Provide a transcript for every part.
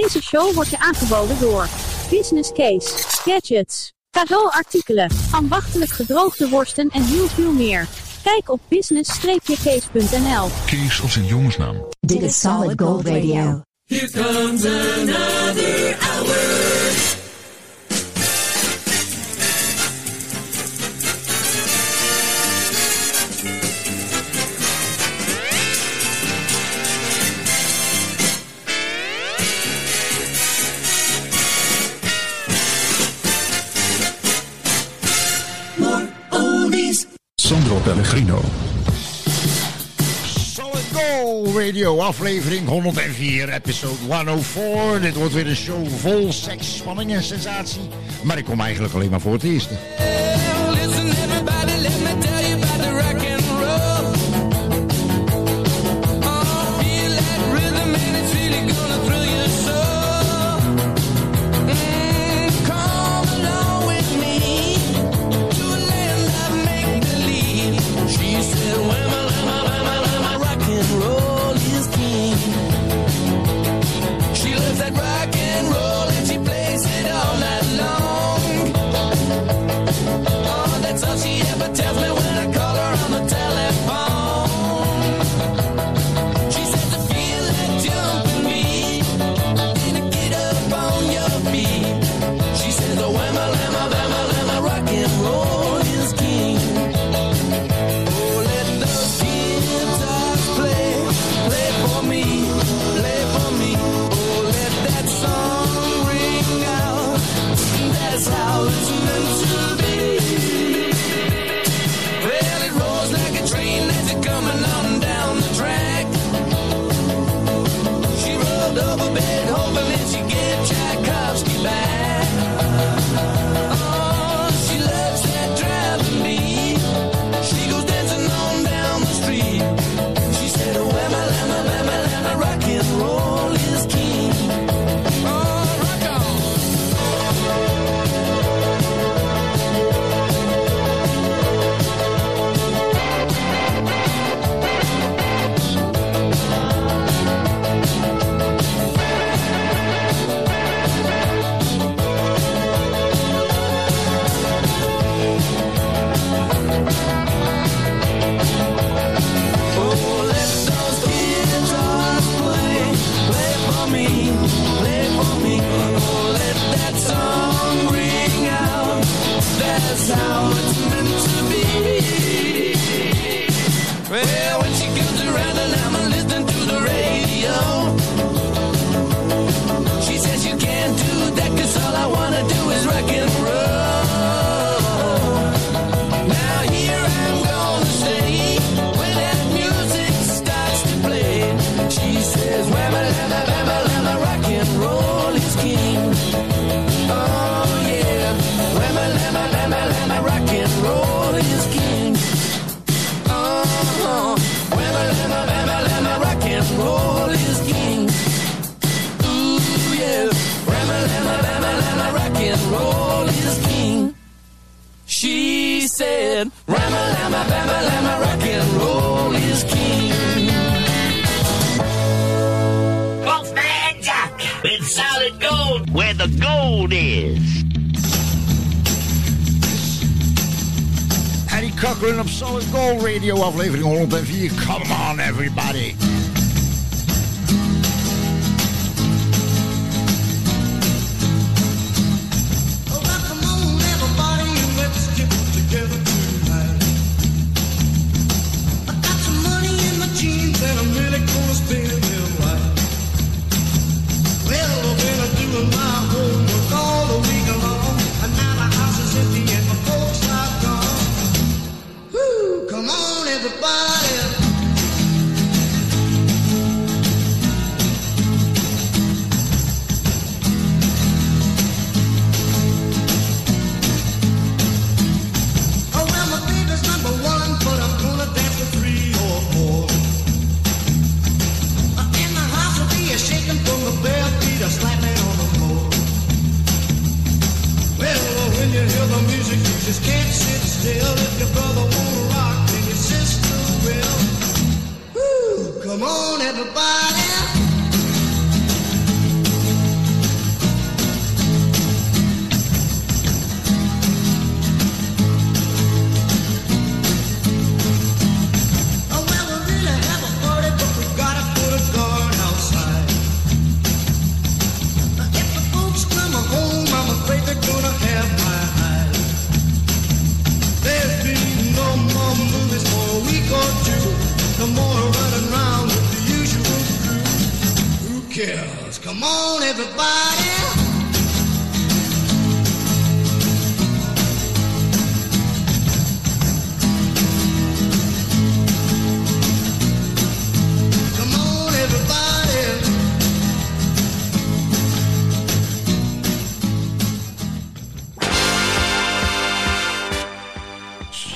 Deze show wordt je aangeboden door Business Case, Gadgets, cadeauartikelen, ambachtelijk gedroogde worsten en heel veel meer. Kijk op business-case.nl. Case als een jongensnaam. Dit is Solid Gold Radio. Here comes another. Trino. Solid Goal Radio, aflevering 104, episode 104. Dit wordt weer een show vol seks, spanning en sensatie. Maar ik kom eigenlijk alleen maar voor het eerste. Well, when she comes around Groen op Solid Gold Radio, aflevering 104. Come on, everybody.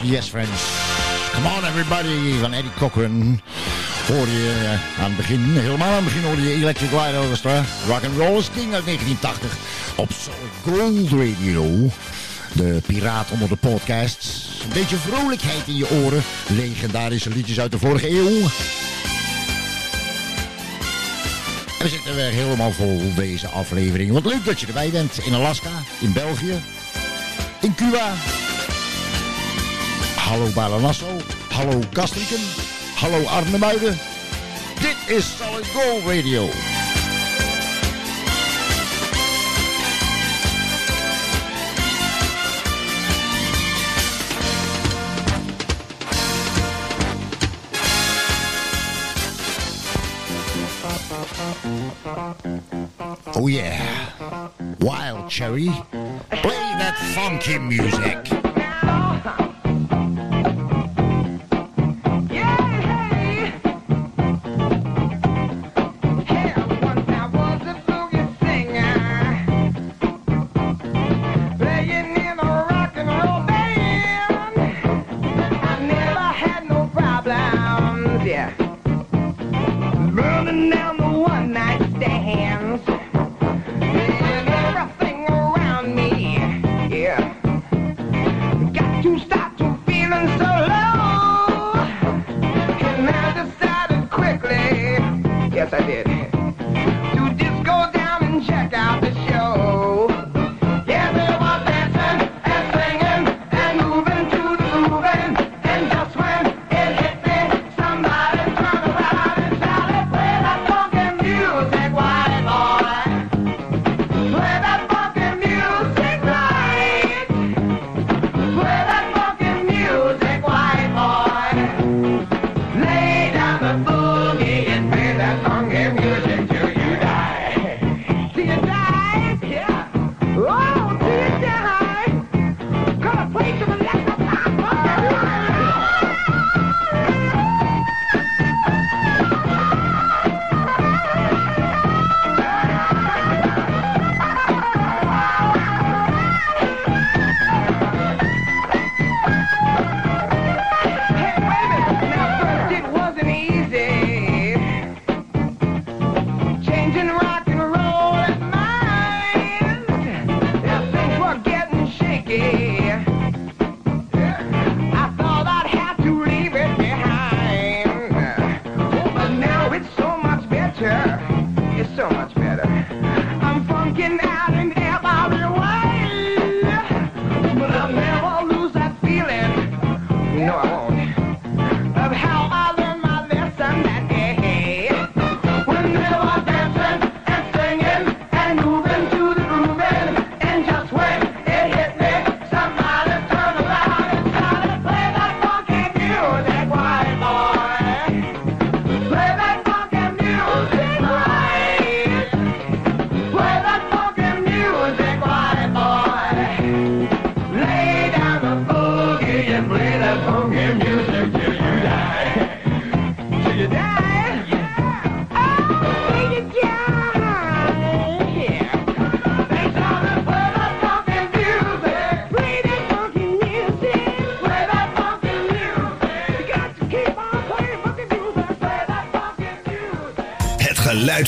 Yes Friends. Come on everybody van Eddie Cochran. Hoor je eh, aan het begin, helemaal aan het begin hoorde je Electric Light Orchestra. Rock and Roll is King uit 1980 op Solid Gold Radio. De piraat onder de podcasts. Een beetje vrolijkheid in je oren. Legendarische liedjes uit de vorige eeuw. En we zitten weer helemaal vol deze aflevering. Wat leuk dat je erbij bent. In Alaska, in België, in Cuba. Hallo Balanasso. Hallo Kastrikum. Hallo Arnhemuiden. Dit is Solid Gold Radio. Oh yeah, Wild Cherry, play that funky music.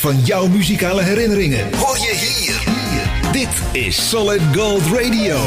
van jouw muzikale herinneringen. Hoor je hier. Dit is Solid Gold Radio.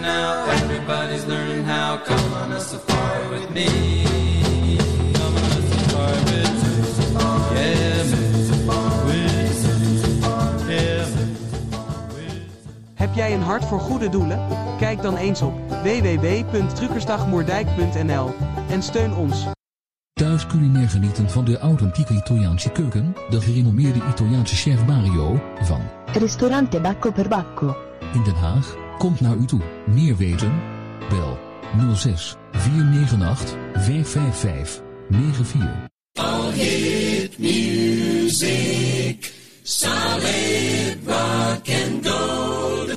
now. Everybody's learning how. Come on a me. Come on a safari with me. Yeah, Heb jij een hart voor goede doelen? Kijk dan eens op www.truckersdagmoerdijk.nl en steun ons. Thuis culinair genieten van de authentieke Italiaanse keuken, de gerenommeerde Italiaanse chef Mario van Ristorante Bacco per Bacco in Den Haag komt naar u toe. Meer weten? Bel 06 498 555 94. Hit music, solid rock and gold.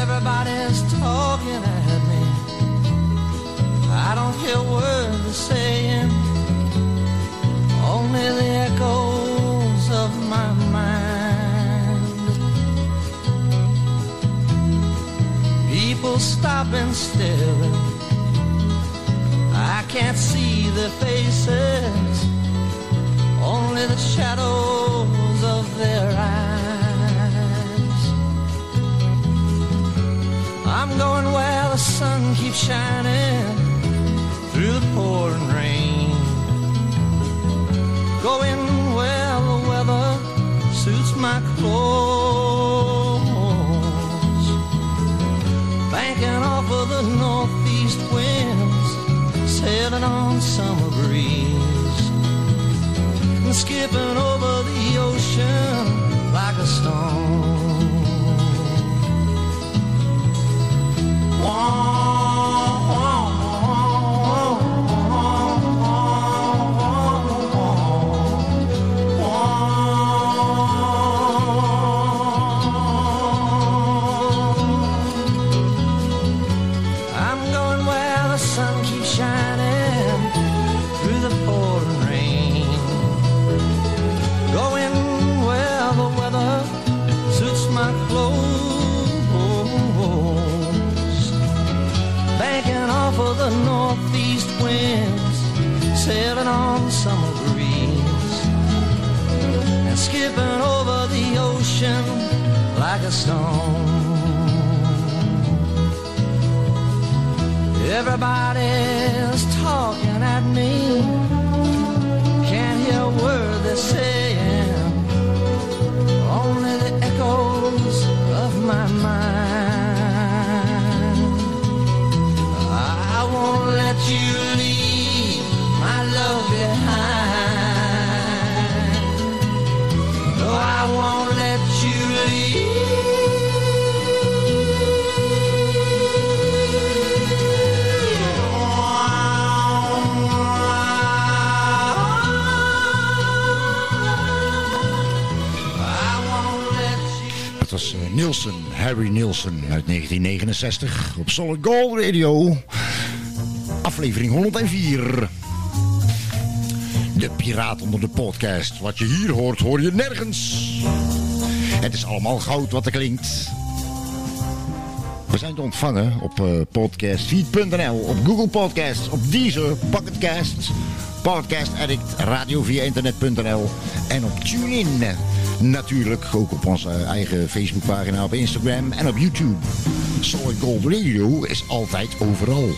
Everybody's talking at me. I don't hear words to say. only the echoes of my mind. People stopping still. I can't see their faces, only the shadows of their eyes. I'm going where the sun keeps shining. my clothes. Banking off of the northeast winds, sailing on summer breeze, and skipping over. Everybody's talking at me. Can't hear a word they're saying. Only the echoes of my mind. Nielsen, Harry Nielsen uit 1969 op Solid Gold Radio. Aflevering 104. De Piraat onder de podcast. Wat je hier hoort, hoor je nergens. Het is allemaal goud wat er klinkt. We zijn te ontvangen op uh, podcastfeed.nl, op Google Podcasts, op Deezer, Pocketcast, Podcast radio via internet.nl en op TuneIn. Natuurlijk ook op onze eigen Facebookpagina, op Instagram en op YouTube. Solid Gold Radio is altijd overal.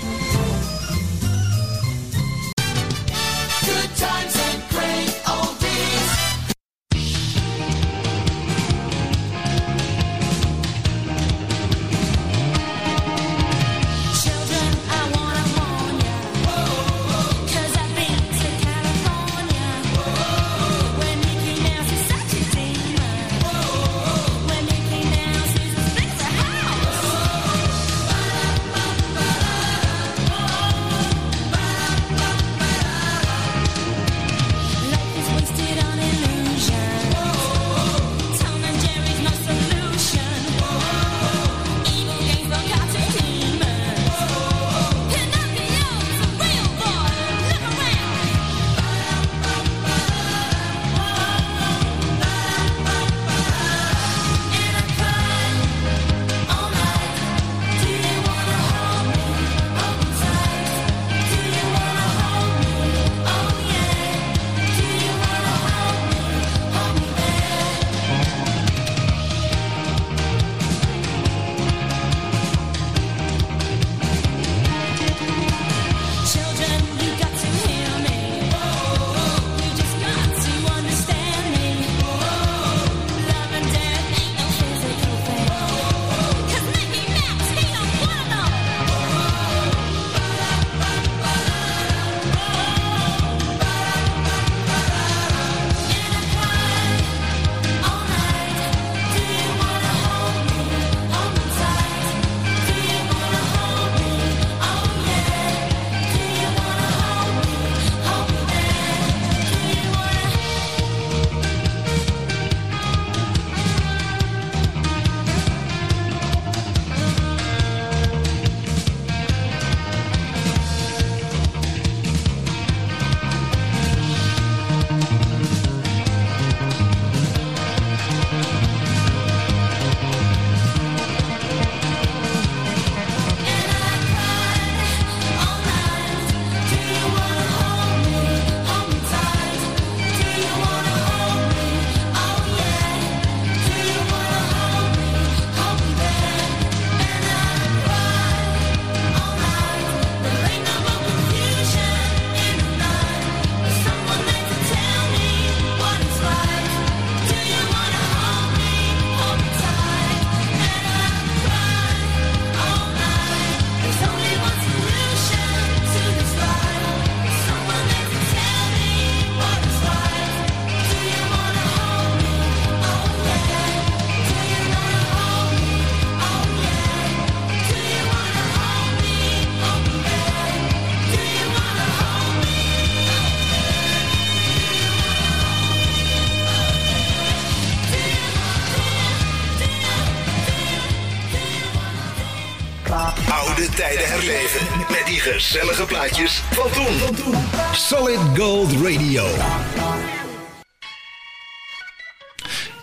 Tijden herleven met die gezellige plaatjes van toen. Solid Gold Radio.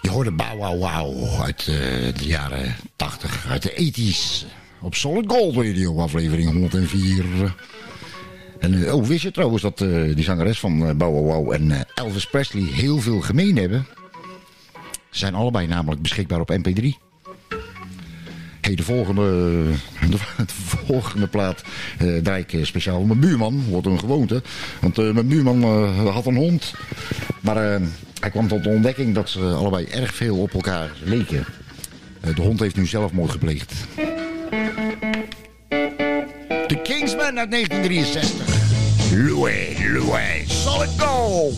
Je hoorde Bow Wow Wow uit eh, de jaren 80, uit de 80s. Op Solid Gold Radio, aflevering 104. En eh, oh, wist je trouwens dat eh, die zangeres van Bow Wow en Elvis Presley heel veel gemeen hebben? Ze zijn allebei namelijk beschikbaar op MP3. De volgende, de, de volgende plaat eh draai ik eh, speciaal mijn buurman. Wordt een gewoonte. Want eh, mijn buurman had een hond. Maar hij kwam tot de ontdekking dat ze allebei erg veel op elkaar leken. De hond heeft nu zelfmoord gepleegd. De Kingsman uit 1963. Louis, Louis, solid gold.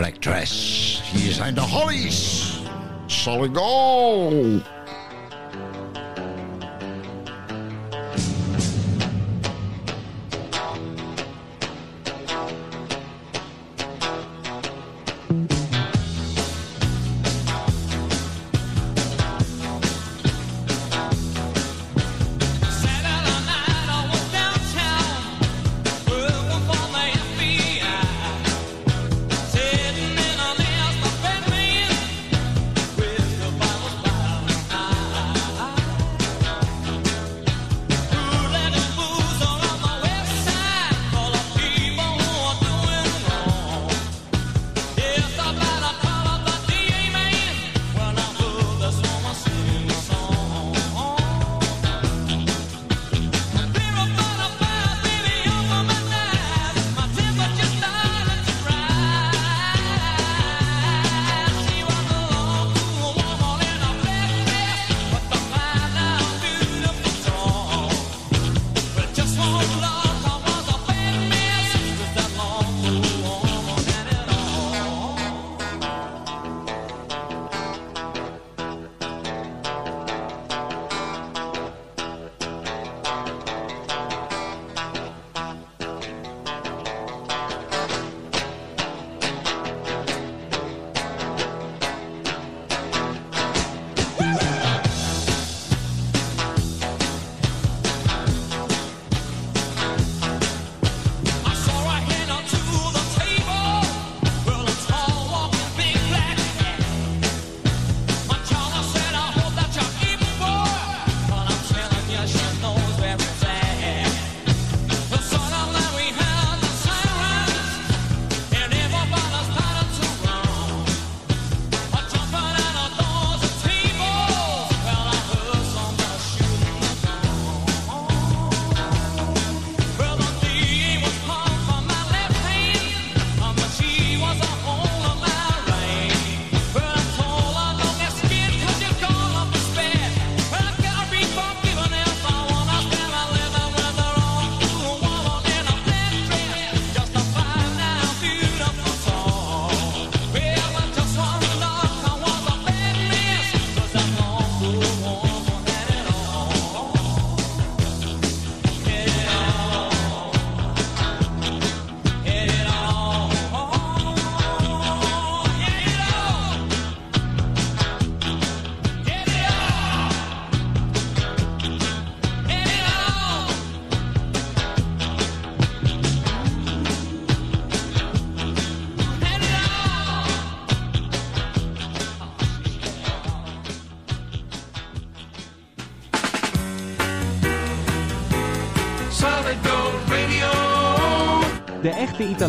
Black dress. Hier zijn de Hollies. Solid gold.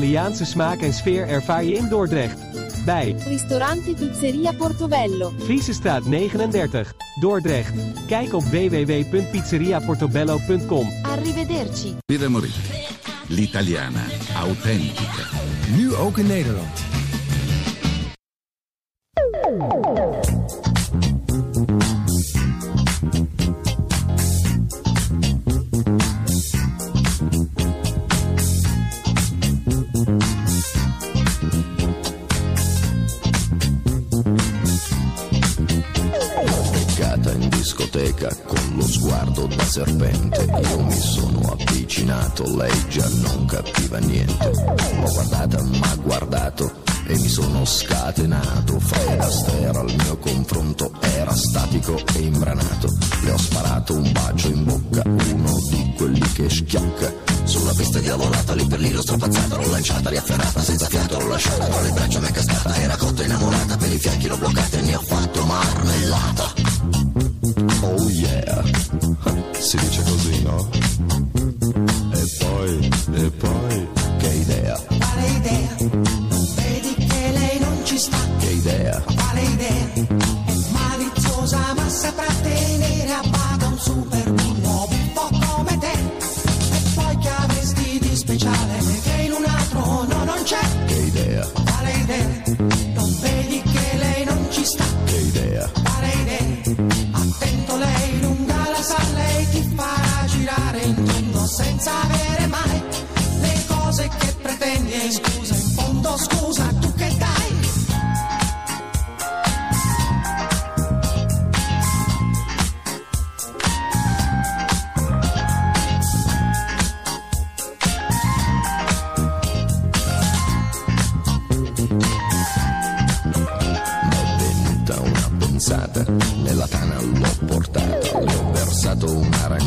Italiaanse smaak en sfeer ervaar je in Dordrecht. Bij Ristorante Pizzeria Portobello. Friesestraat 39, Dordrecht. Kijk op www.pizzeriaportobello.com. Arrivederci. Birra Moretti. L'italiana. Authentica. Nu ook in Nederland. Sguardo da serpente. Io mi sono avvicinato, lei già non capiva niente. L'ho guardata, m'ha guardato e mi sono scatenato. Fred Astaire al mio confronto era statico e imbranato. Le ho sparato un bacio in bocca, uno di quelli che schiocca Sulla pista diavolata, lì per lì l'ho strapazzata L'ho lanciata, riafferrata, senza fiato l'ho lasciata. Tra le braccia m'è cascata, era cotta innamorata Per i fianchi l'ho bloccata e ne ho fatto marmellata Oh yeah, si dice così, no? E poi, e poi,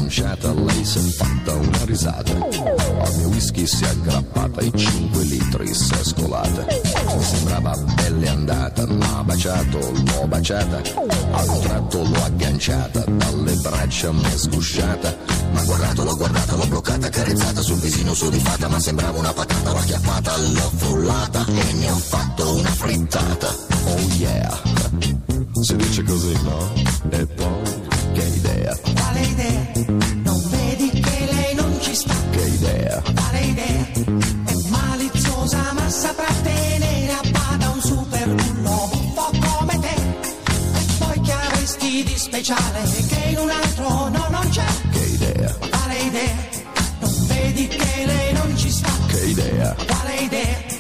un'aranciata, lei si è fatta una risata. Al mio whisky si è aggrappata e 5 litri si è scolata. Sembrava belle andata, ma baciato, l'ho baciata, a un tratto l'ho agganciata, dalle braccia mi è sgusciata. Ma guardato, l'ho guardata, l'ho bloccata, carezzata sul visino sudifata, ma sembrava una patata, l'ho acchiappata, l'ho frullata e ne ho fatto una frittata. Oh yeah, si dice così, no? E poi, speciale che in un altro no non c'è? che idea, Quale idea? Non vedi che lei non ci sta? che idea, Quale idea?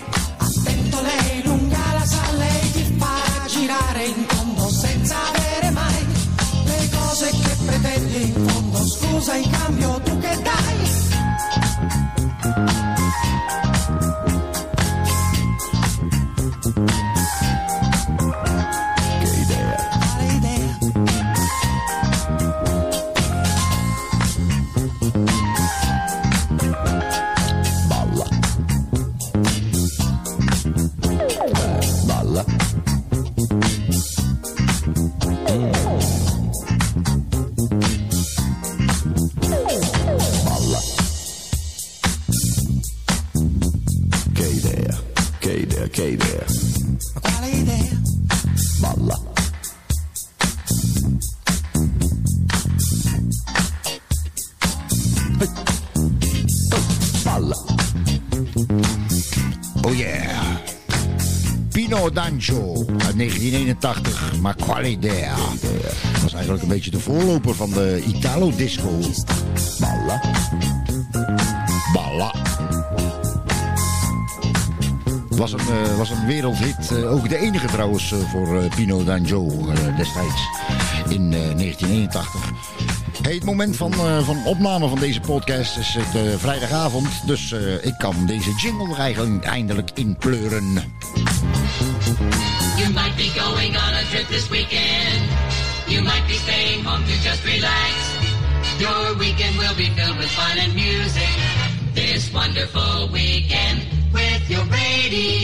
Dancho uit 1981, maar quale idea. Dat was eigenlijk een beetje de voorloper van de Italo Disco. Balla. Balla. Was een, eh, was een wereldhit, eh, ook de enige trouwens eh, voor Pino Danjo destijds in eh, 1981. Hey, het moment van, van opname van deze podcast is het vrijdagavond, dus ik kan deze jingle er eigenlijk eindelijk inkleuren. You might be going on a trip this weekend. You might be staying home to just relax. Your weekend will be filled with fun and music. This wonderful weekend with your radio.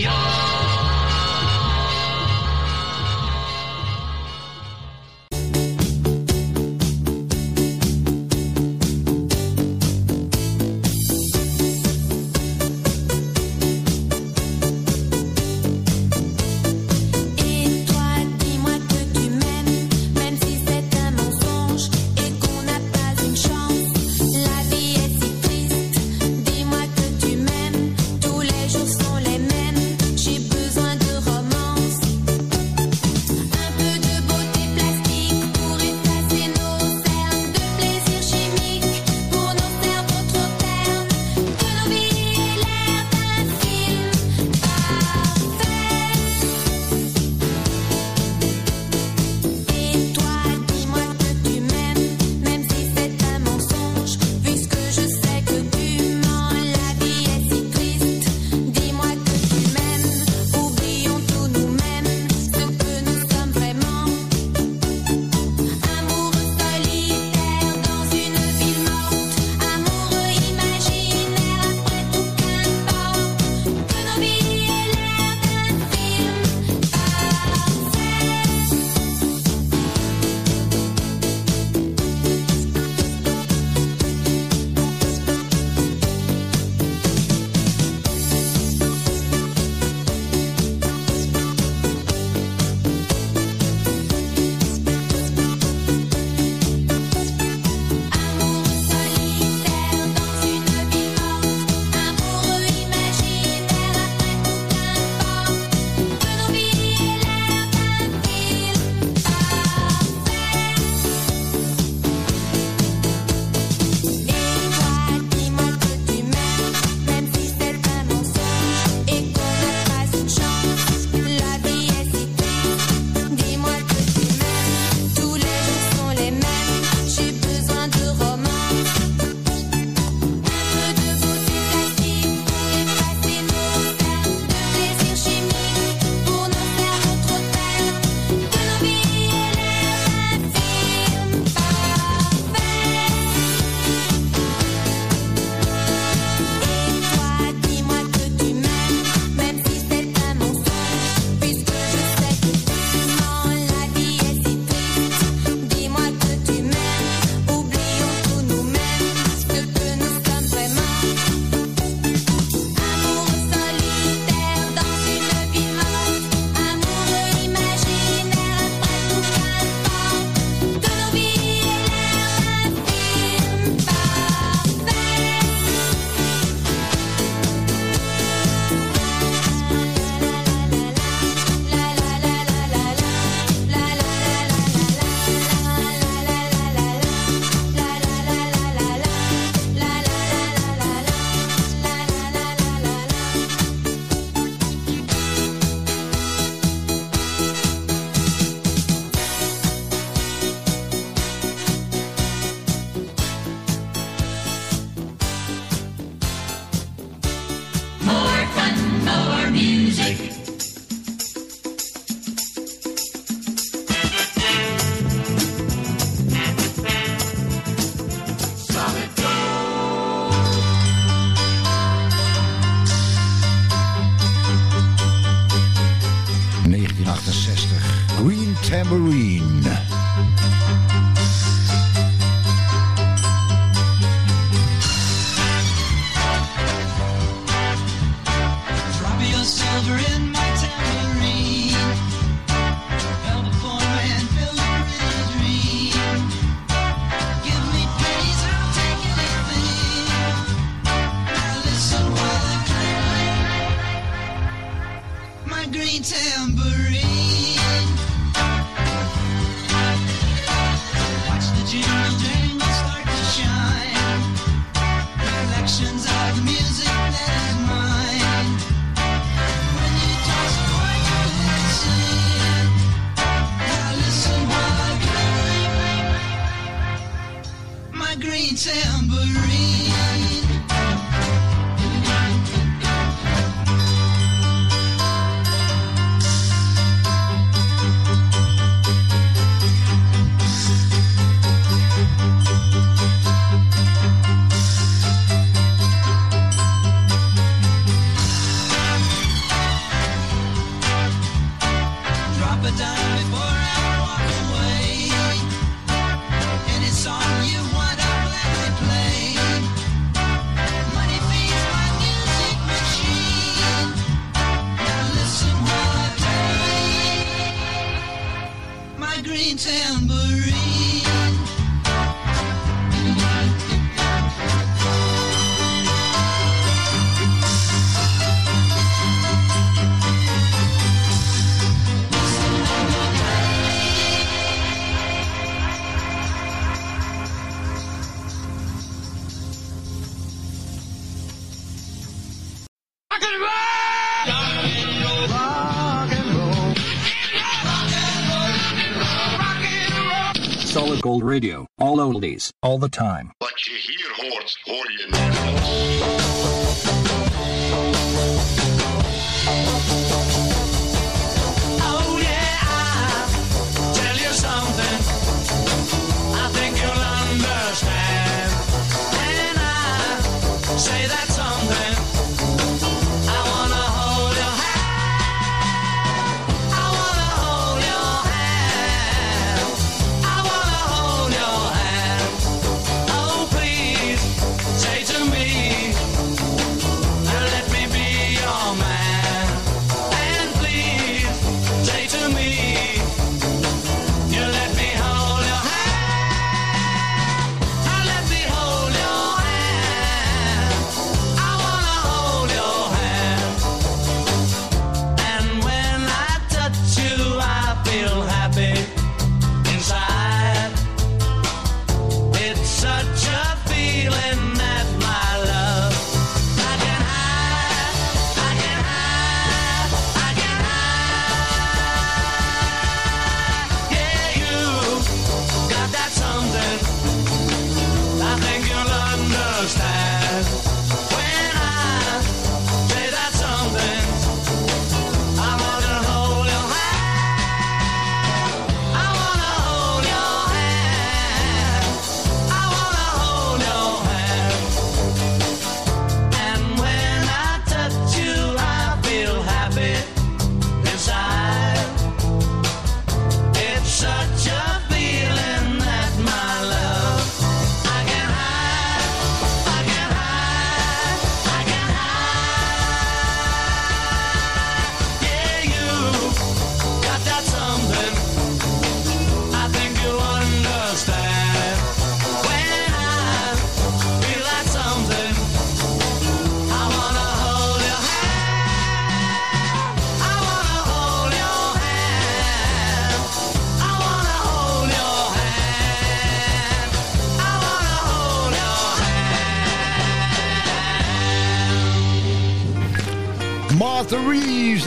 Solid Gold Radio, all oldies, all the time. But you hear hordes,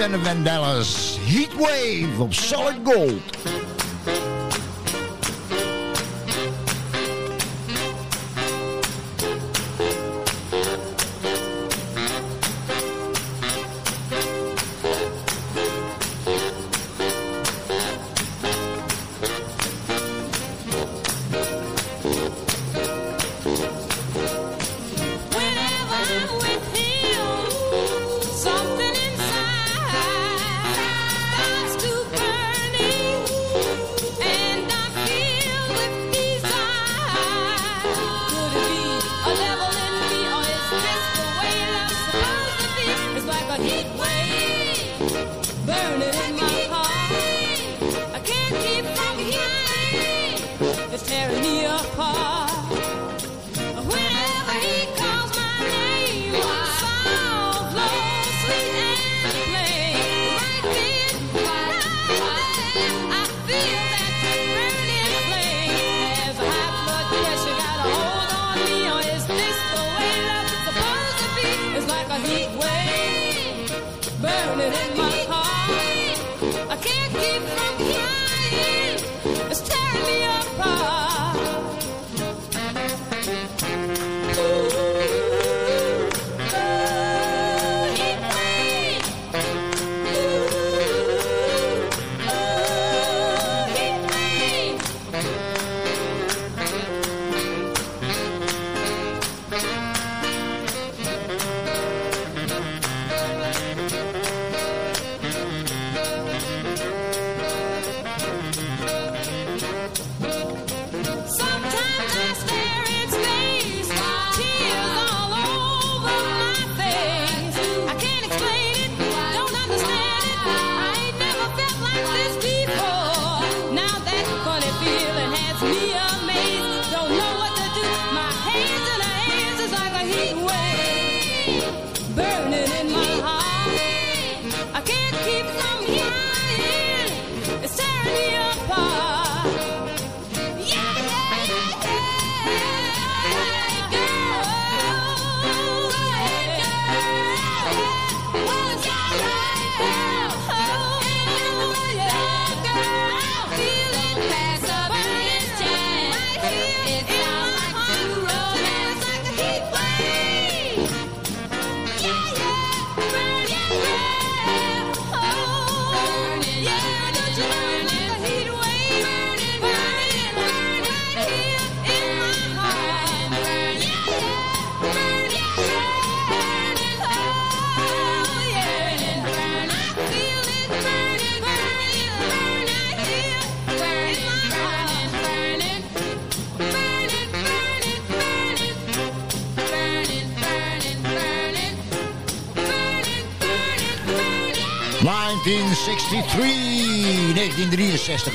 en de heat Heatwave op Solid Gold.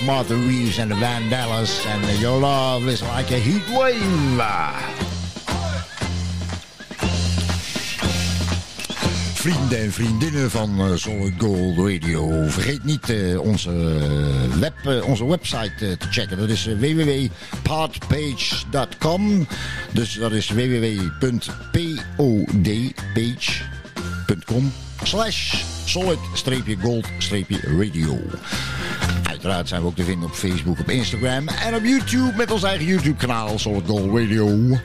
Martha Reeves en de Vandellas en Your Love is Like a Heat Wave. Vrienden en vriendinnen van eh, Solid Gold Radio. Vergeet niet eh, onze, web, eh, onze website te checken. Dat is www.podpage.com. Dus dat is www.podpage.com slash solid-gold-radio. Uiteraard zijn we ook te vinden op Facebook, op Instagram en op YouTube met ons eigen YouTube-kanaal Solid Gold Radio.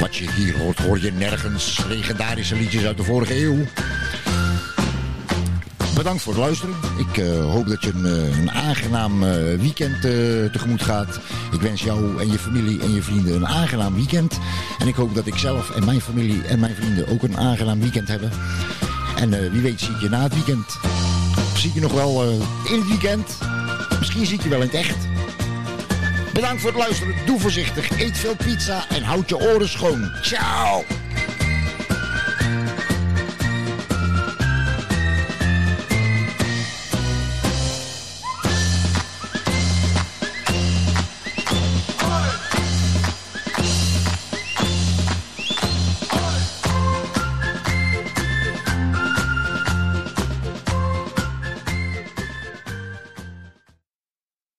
Wat je hier hoort, hoor je nergens. Legendarische liedjes uit de vorige eeuw. Bedankt voor het luisteren. Ik eh, hoop dat je een, eh, een aangenaam eh, weekend tegemoet gaat. Ik wens jou en je familie en je vrienden een aangenaam weekend. En ik hoop dat ik zelf en mijn familie en mijn vrienden ook een aangenaam weekend hebben. En wie weet zie ik je na het weekend. Zie ik je nog wel in het weekend. Misschien zie ik je wel in het echt. Bedankt voor het luisteren. Doe voorzichtig. Eet veel pizza en houd je oren schoon. Ciao.